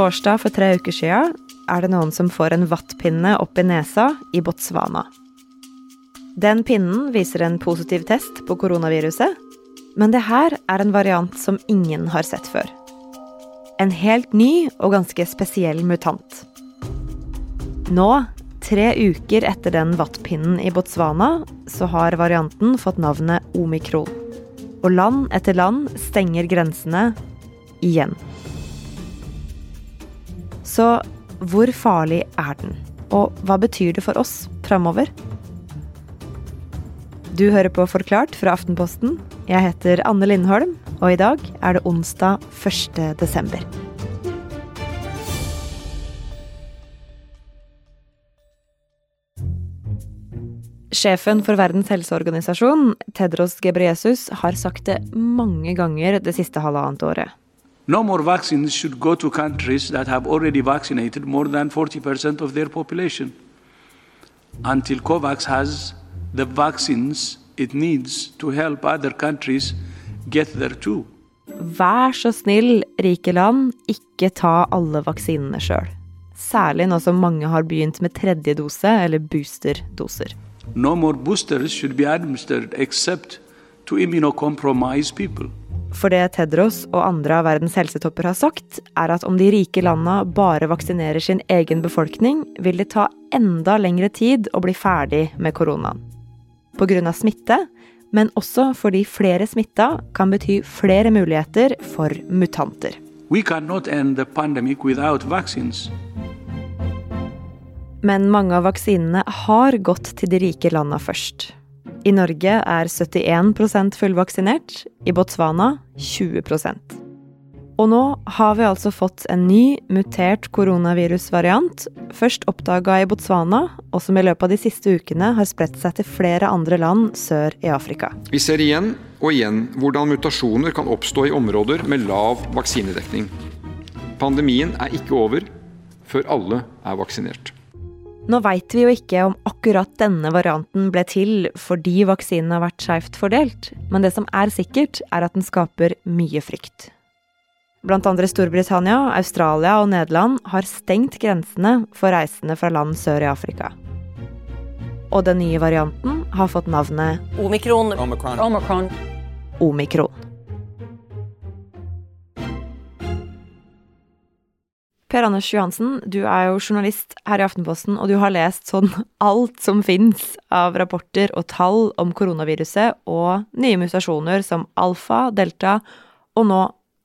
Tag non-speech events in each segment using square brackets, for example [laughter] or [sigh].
torsdag for tre uker sia er det noen som får en vattpinne opp i nesa i Botswana. Den pinnen viser en positiv test på koronaviruset, men det her er en variant som ingen har sett før. En helt ny og ganske spesiell mutant. Nå, tre uker etter den vattpinnen i Botswana, så har varianten fått navnet omikron. Og land etter land stenger grensene igjen. Så hvor farlig er den? Og hva betyr det for oss framover? Du hører på Forklart fra Aftenposten. Jeg heter Anne Lindholm, og i dag er det onsdag 1. desember. Sjefen for Verdens helseorganisasjon, Tedros Gebreyesus, har sagt det mange ganger det siste halvannet året. No more vaccines should go to countries that have already vaccinated more than 40% of their population until COVAX has the vaccines it needs to help other countries get there too. Vær så snill, rike land, ikke ta alle vaksinene sjøl. Særlig nå som mange har begynt med tredje dose, eller boosterdoser. No more boosters should be administered except to immunocompromised people. For det Tedros og andre av verdens helsetopper har sagt, er at om de rike landa bare vaksinerer sin egen befolkning, vil det ta enda lengre tid å bli ferdig med koronaen. Pga. smitte, men også fordi flere smitta kan bety flere muligheter for mutanter. Men mange av vaksinene har gått til de rike landa først. I Norge er 71% fullvaksinert, i Botswana 20% Og nå har vi altså fått en ny, mutert koronavirusvariant, først oppdaga i Botswana, og som i løpet av de siste ukene har spredt seg til flere andre land sør i Afrika. Vi ser igjen og igjen hvordan mutasjoner kan oppstå i områder med lav vaksinedekning. Pandemien er ikke over før alle er vaksinert. Nå veit vi jo ikke om akkurat denne varianten ble til fordi vaksinen har vært skeivt fordelt, men det som er sikkert, er at den skaper mye frykt. Blant andre Storbritannia, Australia og Nederland har stengt grensene for reisende fra land sør i Afrika. Og den nye varianten har fått navnet Omikron. Omikron. Omikron. omikron. Per Anders Johansen, du er jo journalist her i Aftenposten, og du har lest sånn [laughs] alt som fins av rapporter og tall om koronaviruset og nye mutasjoner som alfa, delta og nå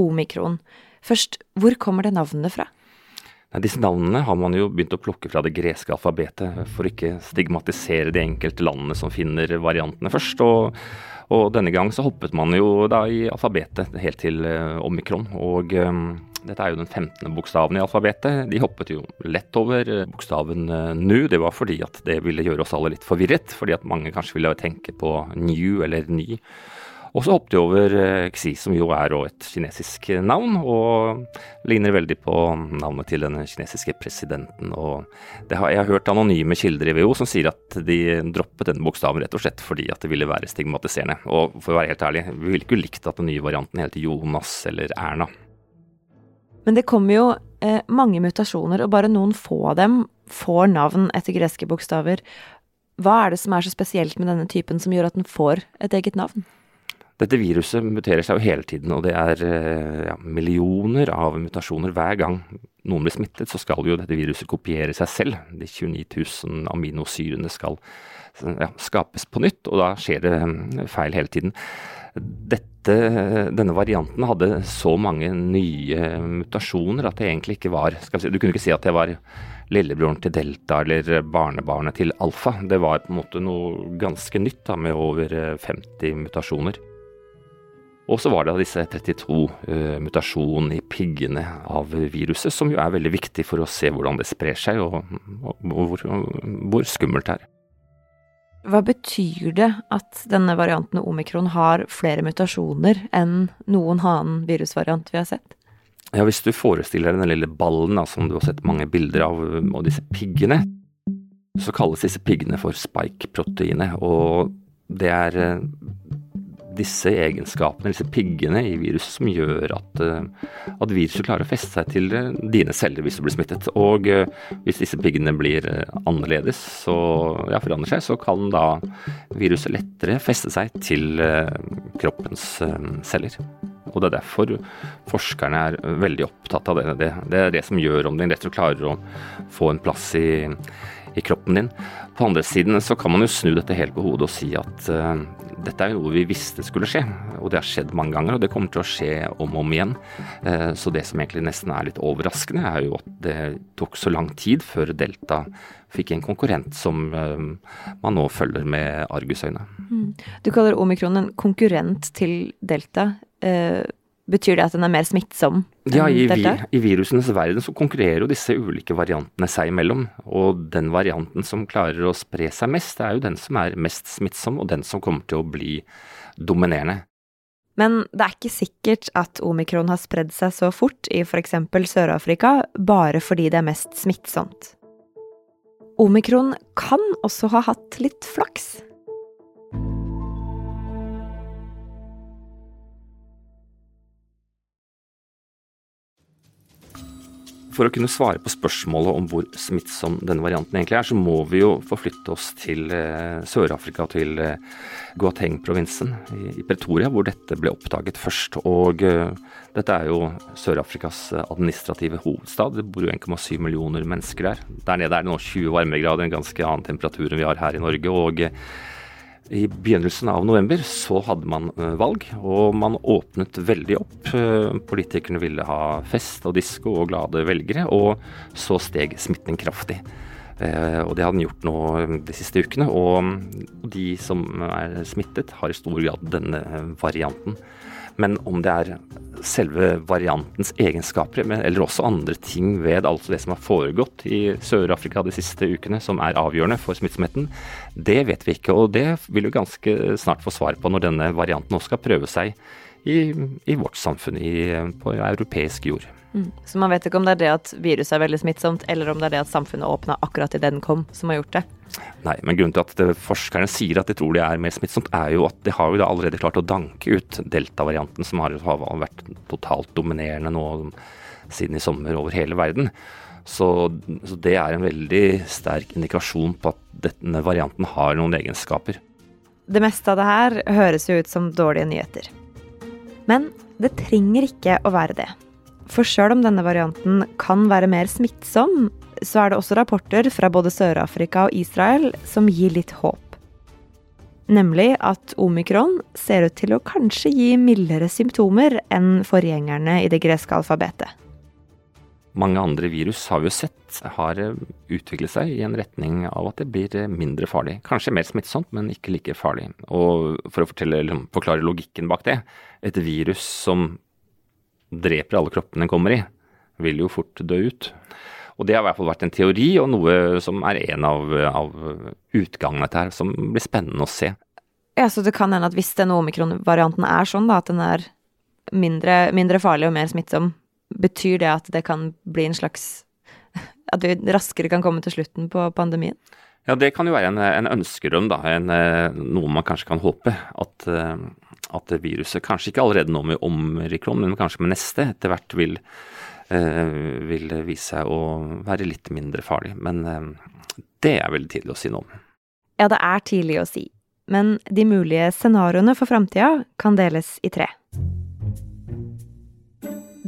omikron. Først, hvor kommer det navnet fra? Nei, Disse navnene har man jo begynt å plukke fra det greske alfabetet, for å ikke stigmatisere de enkelte landene som finner variantene først. Og, og denne gang så hoppet man jo da i alfabetet helt til eh, omikron. Og eh, dette er jo den 15. bokstaven i alfabetet. De hoppet jo lett over eh, bokstaven eh, nu. Det var fordi at det ville gjøre oss alle litt forvirret, fordi at mange kanskje ville tenke på new eller ny. Og så hoppet de over eh, Xi, som jo er et kinesisk navn, og ligner veldig på navnet til den kinesiske presidenten. Og har, jeg har hørt anonyme kilder i WHO som sier at de droppet denne bokstaven rett og slett fordi at det ville være stigmatiserende. Og for å være helt ærlig, vi ville ikke likt at den nye varianten heter Jonas eller Erna. Men det kommer jo eh, mange mutasjoner, og bare noen få av dem får navn etter greske bokstaver. Hva er det som er så spesielt med denne typen som gjør at den får et eget navn? Dette viruset muterer seg jo hele tiden, og det er eh, ja, millioner av mutasjoner hver gang noen blir smittet. Så skal jo dette viruset kopiere seg selv. De 29 000 aminosyrene skal ja, skapes på nytt, og da skjer det mm, feil hele tiden. Dette, denne varianten hadde så mange nye mutasjoner at det egentlig ikke var si, Du kunne ikke si at det var lillebroren til delta eller barnebarnet til alfa. Det var på en måte noe ganske nytt da, med over 50 mutasjoner. Og så var det disse 32 uh, mutasjonene i piggene av viruset, som jo er veldig viktig for å se hvordan det sprer seg, og, og hvor, hvor, skummelt det er. Hva betyr det at denne varianten omikron har flere mutasjoner enn noen annen virusvariant vi har sett? Ja, Hvis du forestiller deg den lille ballen da, som du har sett mange bilder av, og disse piggene, så kalles disse piggene for spike-proteinet. Og det er disse egenskapene, disse piggene i viruset, som gjør at, eh, at viruset klarer å feste seg til eh, dine celler hvis du blir smittet. Og hvis disse piggene blir annerledes, så ja, forandrer seg, så kan da viruset lettere feste seg til kroppens celler. Og det er derfor forskerne er veldig opptatt av. Det, det er det som gjør om din rett og klarer å få en plass i, i kroppen din. På andre siden så kan man jo snu dette helt på hodet og si at uh, dette er jo noe vi visste skulle skje, og det har skjedd mange ganger, og det kommer til å skje om og om igjen. Uh, så det som egentlig nesten er litt overraskende, er jo at det tok så lang tid før Delta fikk en konkurrent som uh, man nå følger med argusøyne. Mm. Du kaller omikron en konkurrent til Delta. Uh, Betyr det at den er mer smittsom? Ja, i, vi, i, virusenes verden så konkurrerer jo disse ulike variantene seg imellom. Og den varianten som klarer å spre seg mest, det er jo den som er mest smittsom, og den som kommer til å bli dominerende. Men det er ikke sikkert at omikron har spredd seg så fort i f.eks. Sør-Afrika bare fordi det er mest smittsomt. Omikron kan også ha hatt litt flaks. For å kunne svare på spørsmålet om hvor smittsom denne varianten egentlig er, så må vi jo forflytte oss til eh, Sør-Afrika, til eh, Guateng-provinsen i Pretoria, hvor dette ble oppdaget først. Og eh, dette er jo Sør-Afrikas administrative hovedstad. Det bor jo 1,7 millioner mennesker der. Der nede er det nå 20 varmegrader, en ganske annen temperatur enn vi har her i Norge. og i begynnelsen av november så hadde man eh, valg, og man åpnet veldig opp. Eh, politikerne ville ha fest og disko og glade velgere, og så steg smitten kraftig. Eh, og det har den gjort nå de siste ukene. Og de som er smittet, har i stor grad denne varianten. Men om det er selve variantens egenskaper, eller også andre ting ved altså det som har foregått i Sør-Afrika de siste ukene, som er avgjørende for smittsomheten, det vet vi ikke. Og det vil vi ganske snart få svar på når denne varianten også skal prøve seg i, i vårt samfunn, i, på europeisk jord. Mm. Så man vet ikke om det er det at viruset er veldig smittsomt, eller om det er det at samfunnet åpna akkurat idet den kom, som har gjort det? Nei, men grunnen til at forskerne sier at de tror det er mer smittsomt, er jo at de har jo da allerede klart å danke ut delta-varianten, som har, har, vært totalt dominerende nå siden i sommer over hele verden. Så, så det er en veldig sterk indikasjon på at denne varianten har noen egenskaper. Det meste av det her høres jo ut som dårlige nyheter. Men det trenger ikke å være det. For sjøl om denne varianten kan være mer smittsom, så er det også rapporter fra både Sør-Afrika og Israel som gir litt håp. Nemlig at omikron ser ut til å kanskje gi mildere symptomer enn forgjengerne i det greske alfabetet. Mange andre virus har vi jo sett har utviklet seg i en retning av at det blir mindre farlig. Kanskje mer smittsomt, men ikke like farlig. Og for å fortelle, forklare logikken bak det. Et virus som dreper alle kroppene den kommer i, vil jo fort dø ut. Og det har i hvert fall vært en teori, og noe som er en av, av utgangene til her, som blir spennende å se. Ja, Så det kan hende at hvis denne omikron-varianten er sånn, da, at den er mindre, mindre, farlig og mer smittsom, betyr det at det kan bli en slags [laughs] At vi raskere kan komme til slutten på pandemien? Ja, det kan jo være en, en ønskerøm, da. En, noe man kanskje kan håpe. At, at viruset kanskje ikke allerede nå med omikron, men kanskje med neste etter hvert vil, eh, vil vise seg å være litt mindre farlig. Men eh, det er veldig tidlig å si noe om. Ja, det er tidlig å si. Men de mulige scenarioene for framtida kan deles i tre.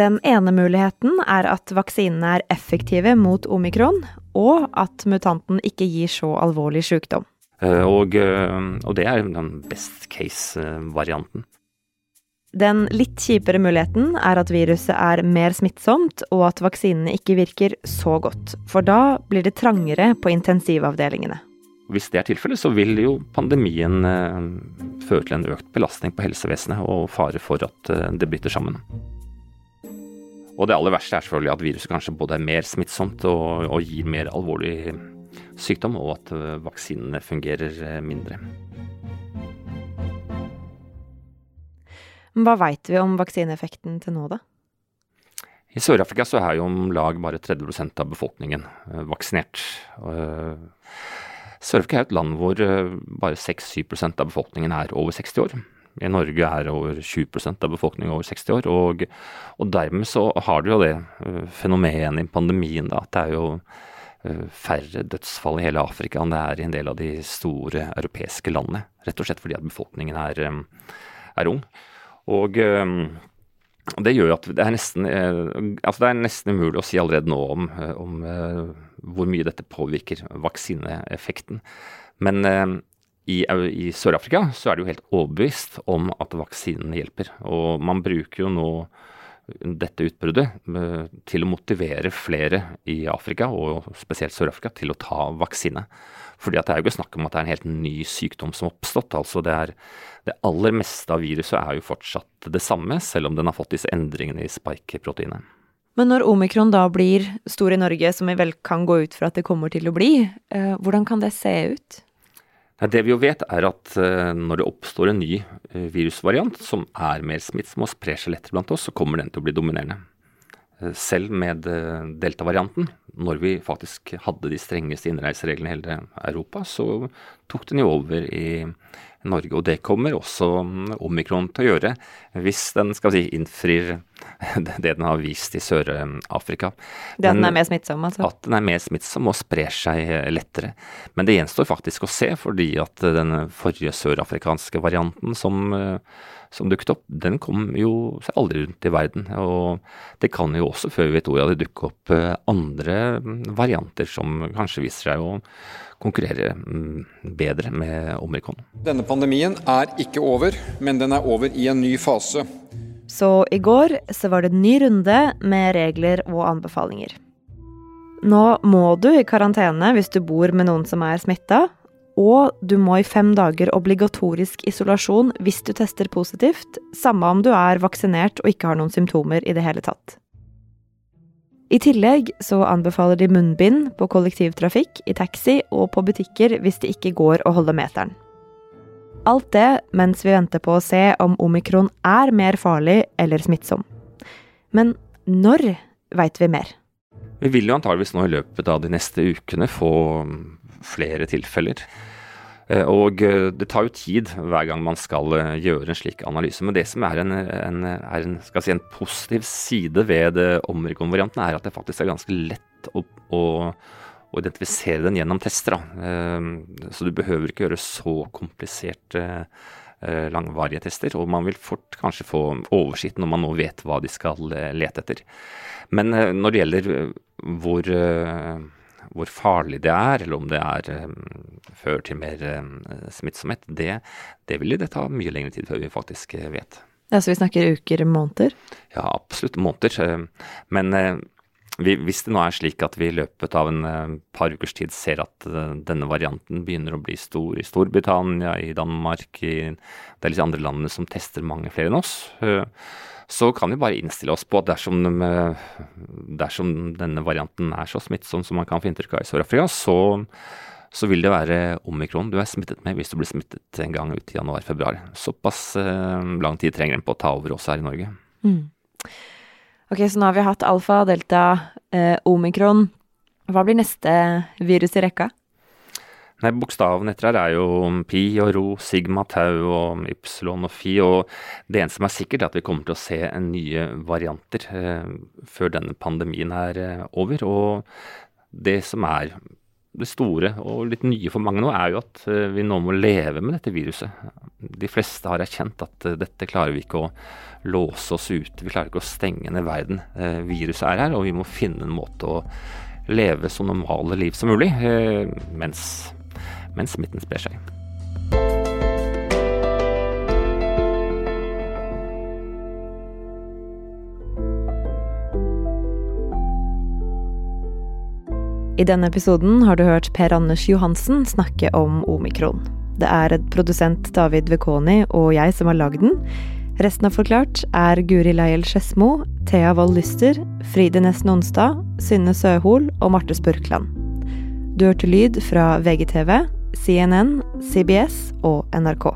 Den ene muligheten er at vaksinene er effektive mot omikron, og at mutanten ikke gir så alvorlig sykdom. Eh, og, eh, og det er den best case-varianten. Den litt kjipere muligheten er at viruset er mer smittsomt, og at vaksinene ikke virker så godt. For da blir det trangere på intensivavdelingene. Hvis det er tilfellet, så vil jo pandemien eh, føre til en økt belastning på helsevesenet og fare for at det bryter sammen. Og det aller verste er selvfølgelig at viruset kanskje både er mer smittsomt og, og gir mer alvorlig sykdom, og at eh, vaksinene fungerer eh, mindre. Hva veit vi om vaksineeffekten til nå, da? I Sør-Afrika så er jo om lag bare 30% av befolkningen eh, vaksinert. Sør-Afrika er et land hvor bare 6-7 av befolkningen er over 60 år. i Norge er over 20% av befolkningen over 60 år. Og, og dermed så har du jo det fenomenet i pandemien da, at det er jo færre dødsfall i hele Afrika enn det er i en del av de store europeiske landene. Rett og slett fordi at befolkningen er, um, er ung. Og um, det gjør jo at det er nesten, altså det er nesten umulig å si allerede nå om, om hvor mye dette påvirker vaksineeffekten. Men i, i Sør-Afrika så er det jo helt overbevist om at vaksinen hjelper. Og man bruker jo nå dette utbruddet eh, til å motivere flere i Afrika, og spesielt Sør-Afrika, til å ta vaksine. Fordi at det er jo ikke snakk om at det er en helt ny sykdom som har oppstått. altså det, er, det aller meste av viruset er jo fortsatt det samme, selv om den har fått disse endringene i spike-proteinet. Men når omikron da blir stor i Norge, som vi vel kan gå ut fra at det kommer til å bli, eh, hvordan kan det se ut? Det vi jo vet, er at eh, når det oppstår en ny eh, virusvariant som er mer smittsom og sprer seg lettere blant oss, så kommer den til å bli dominerende. Eh, selv med delta-varianten, når vi faktisk hadde de strengeste innreisereglene i hele Europa, så tok den jo over i Norge. Og det kommer også mm, omikron til å gjøre, hvis den skal si, innfrir [laughs] det den har vist i Sør-Afrika. Det at den er mer smittsom, altså? At den er mer smittsom og sprer seg lettere. Men det gjenstår faktisk å se, fordi at den forrige sørafrikanske varianten som, som dukket opp, den kom jo seg aldri rundt i verden. Og det kan jo også, før vi vet ordet av det, dukke opp eh, andre varianter som kanskje viser seg å konkurrere mm, bedre med omikron. Denne pandemien er ikke over, men den er over i en ny fase. Så i går så var det en ny runde med regler og anbefalinger. Nå må du i karantene hvis du bor med noen som er smitta, og du må i fem dager obligatorisk isolasjon hvis du tester positivt, samme om du er vaksinert og ikke har noen symptomer i det hele tatt. I tillegg så anbefaler de munnbind på kollektivtrafikk, i taxi og på butikker hvis det ikke går å holde meteren. Alt det mens vi venter på å se om omikron er mer farlig eller smittsom. Men når veit vi mer? Vi vil jo antageligvis nå i løpet av de neste ukene få flere tilfeller. Eh, og eh, det tar jo tid hver gang man skal eh, gjøre en slik analyse. Men det som er en, en, er en, si, en positiv side ved omikron-varianten, er at det faktisk er ganske lett å, å, å identifisere den gjennom tester. Så du behøver ikke gjøre så kompliserte langvarige tester. Og man vil fort kanskje få oversikt når man nå vet hva de skal lete etter. Men når det gjelder hvor hvor farlig det er, eller om det er, fører til mer smittsomhet, det, det vil det ta mye lengre tid før vi faktisk vet. Ja, Så vi snakker uker, måneder? Ja, absolutt måneder. Men hvis det nå er slik at vi i løpet av en uh, par ukers tid ser at denne varianten begynner å bli stor i Storbritannia, i Danmark, i det er litt andre landene som tester mange flere enn oss, så kan vi bare innstille oss på at dersom, dersom denne varianten er så smittsom som man kan få inntrykk av i Sør-Afrika, så, så, vil det være omikron du er smittet med hvis du blir smittet en gang ut i januar-februar. Såpass eh, lang tid trenger den på å ta over oss her i Norge. Mm. Ok, så nå har vi hatt alfa, delta, eh, omikron. Hva blir neste virus i rekka? Nei, Bokstavene etter her er jo pi og ro, sigma, tau og ypsilon og fi. Og det eneste som er sikkert, er at vi kommer til å se nye varianter eh, før denne pandemien er eh, over. Og det som er det store og litt nye for mange nå, er jo at eh, vi nå må leve med dette viruset. De fleste har erkjent at eh, dette klarer vi ikke å låse oss ute. Vi klarer ikke å stenge ned verden. Eh, viruset er her, og vi må finne en måte å leve så normale liv som mulig mens mens smitten sprer seg. I denne episoden har du hørt Per Anders Johansen snakke om omikron. Det er et produsent David Vekoni og jeg som har lagd den. Resten av Forklart er Guri Leiel Skedsmo, Thea Wold Lyster, Fride Nesten Onsdag, Synne Søhol og Marte Spurkland. Du hørte lyd fra VGTV, CNN, CBS og NRK.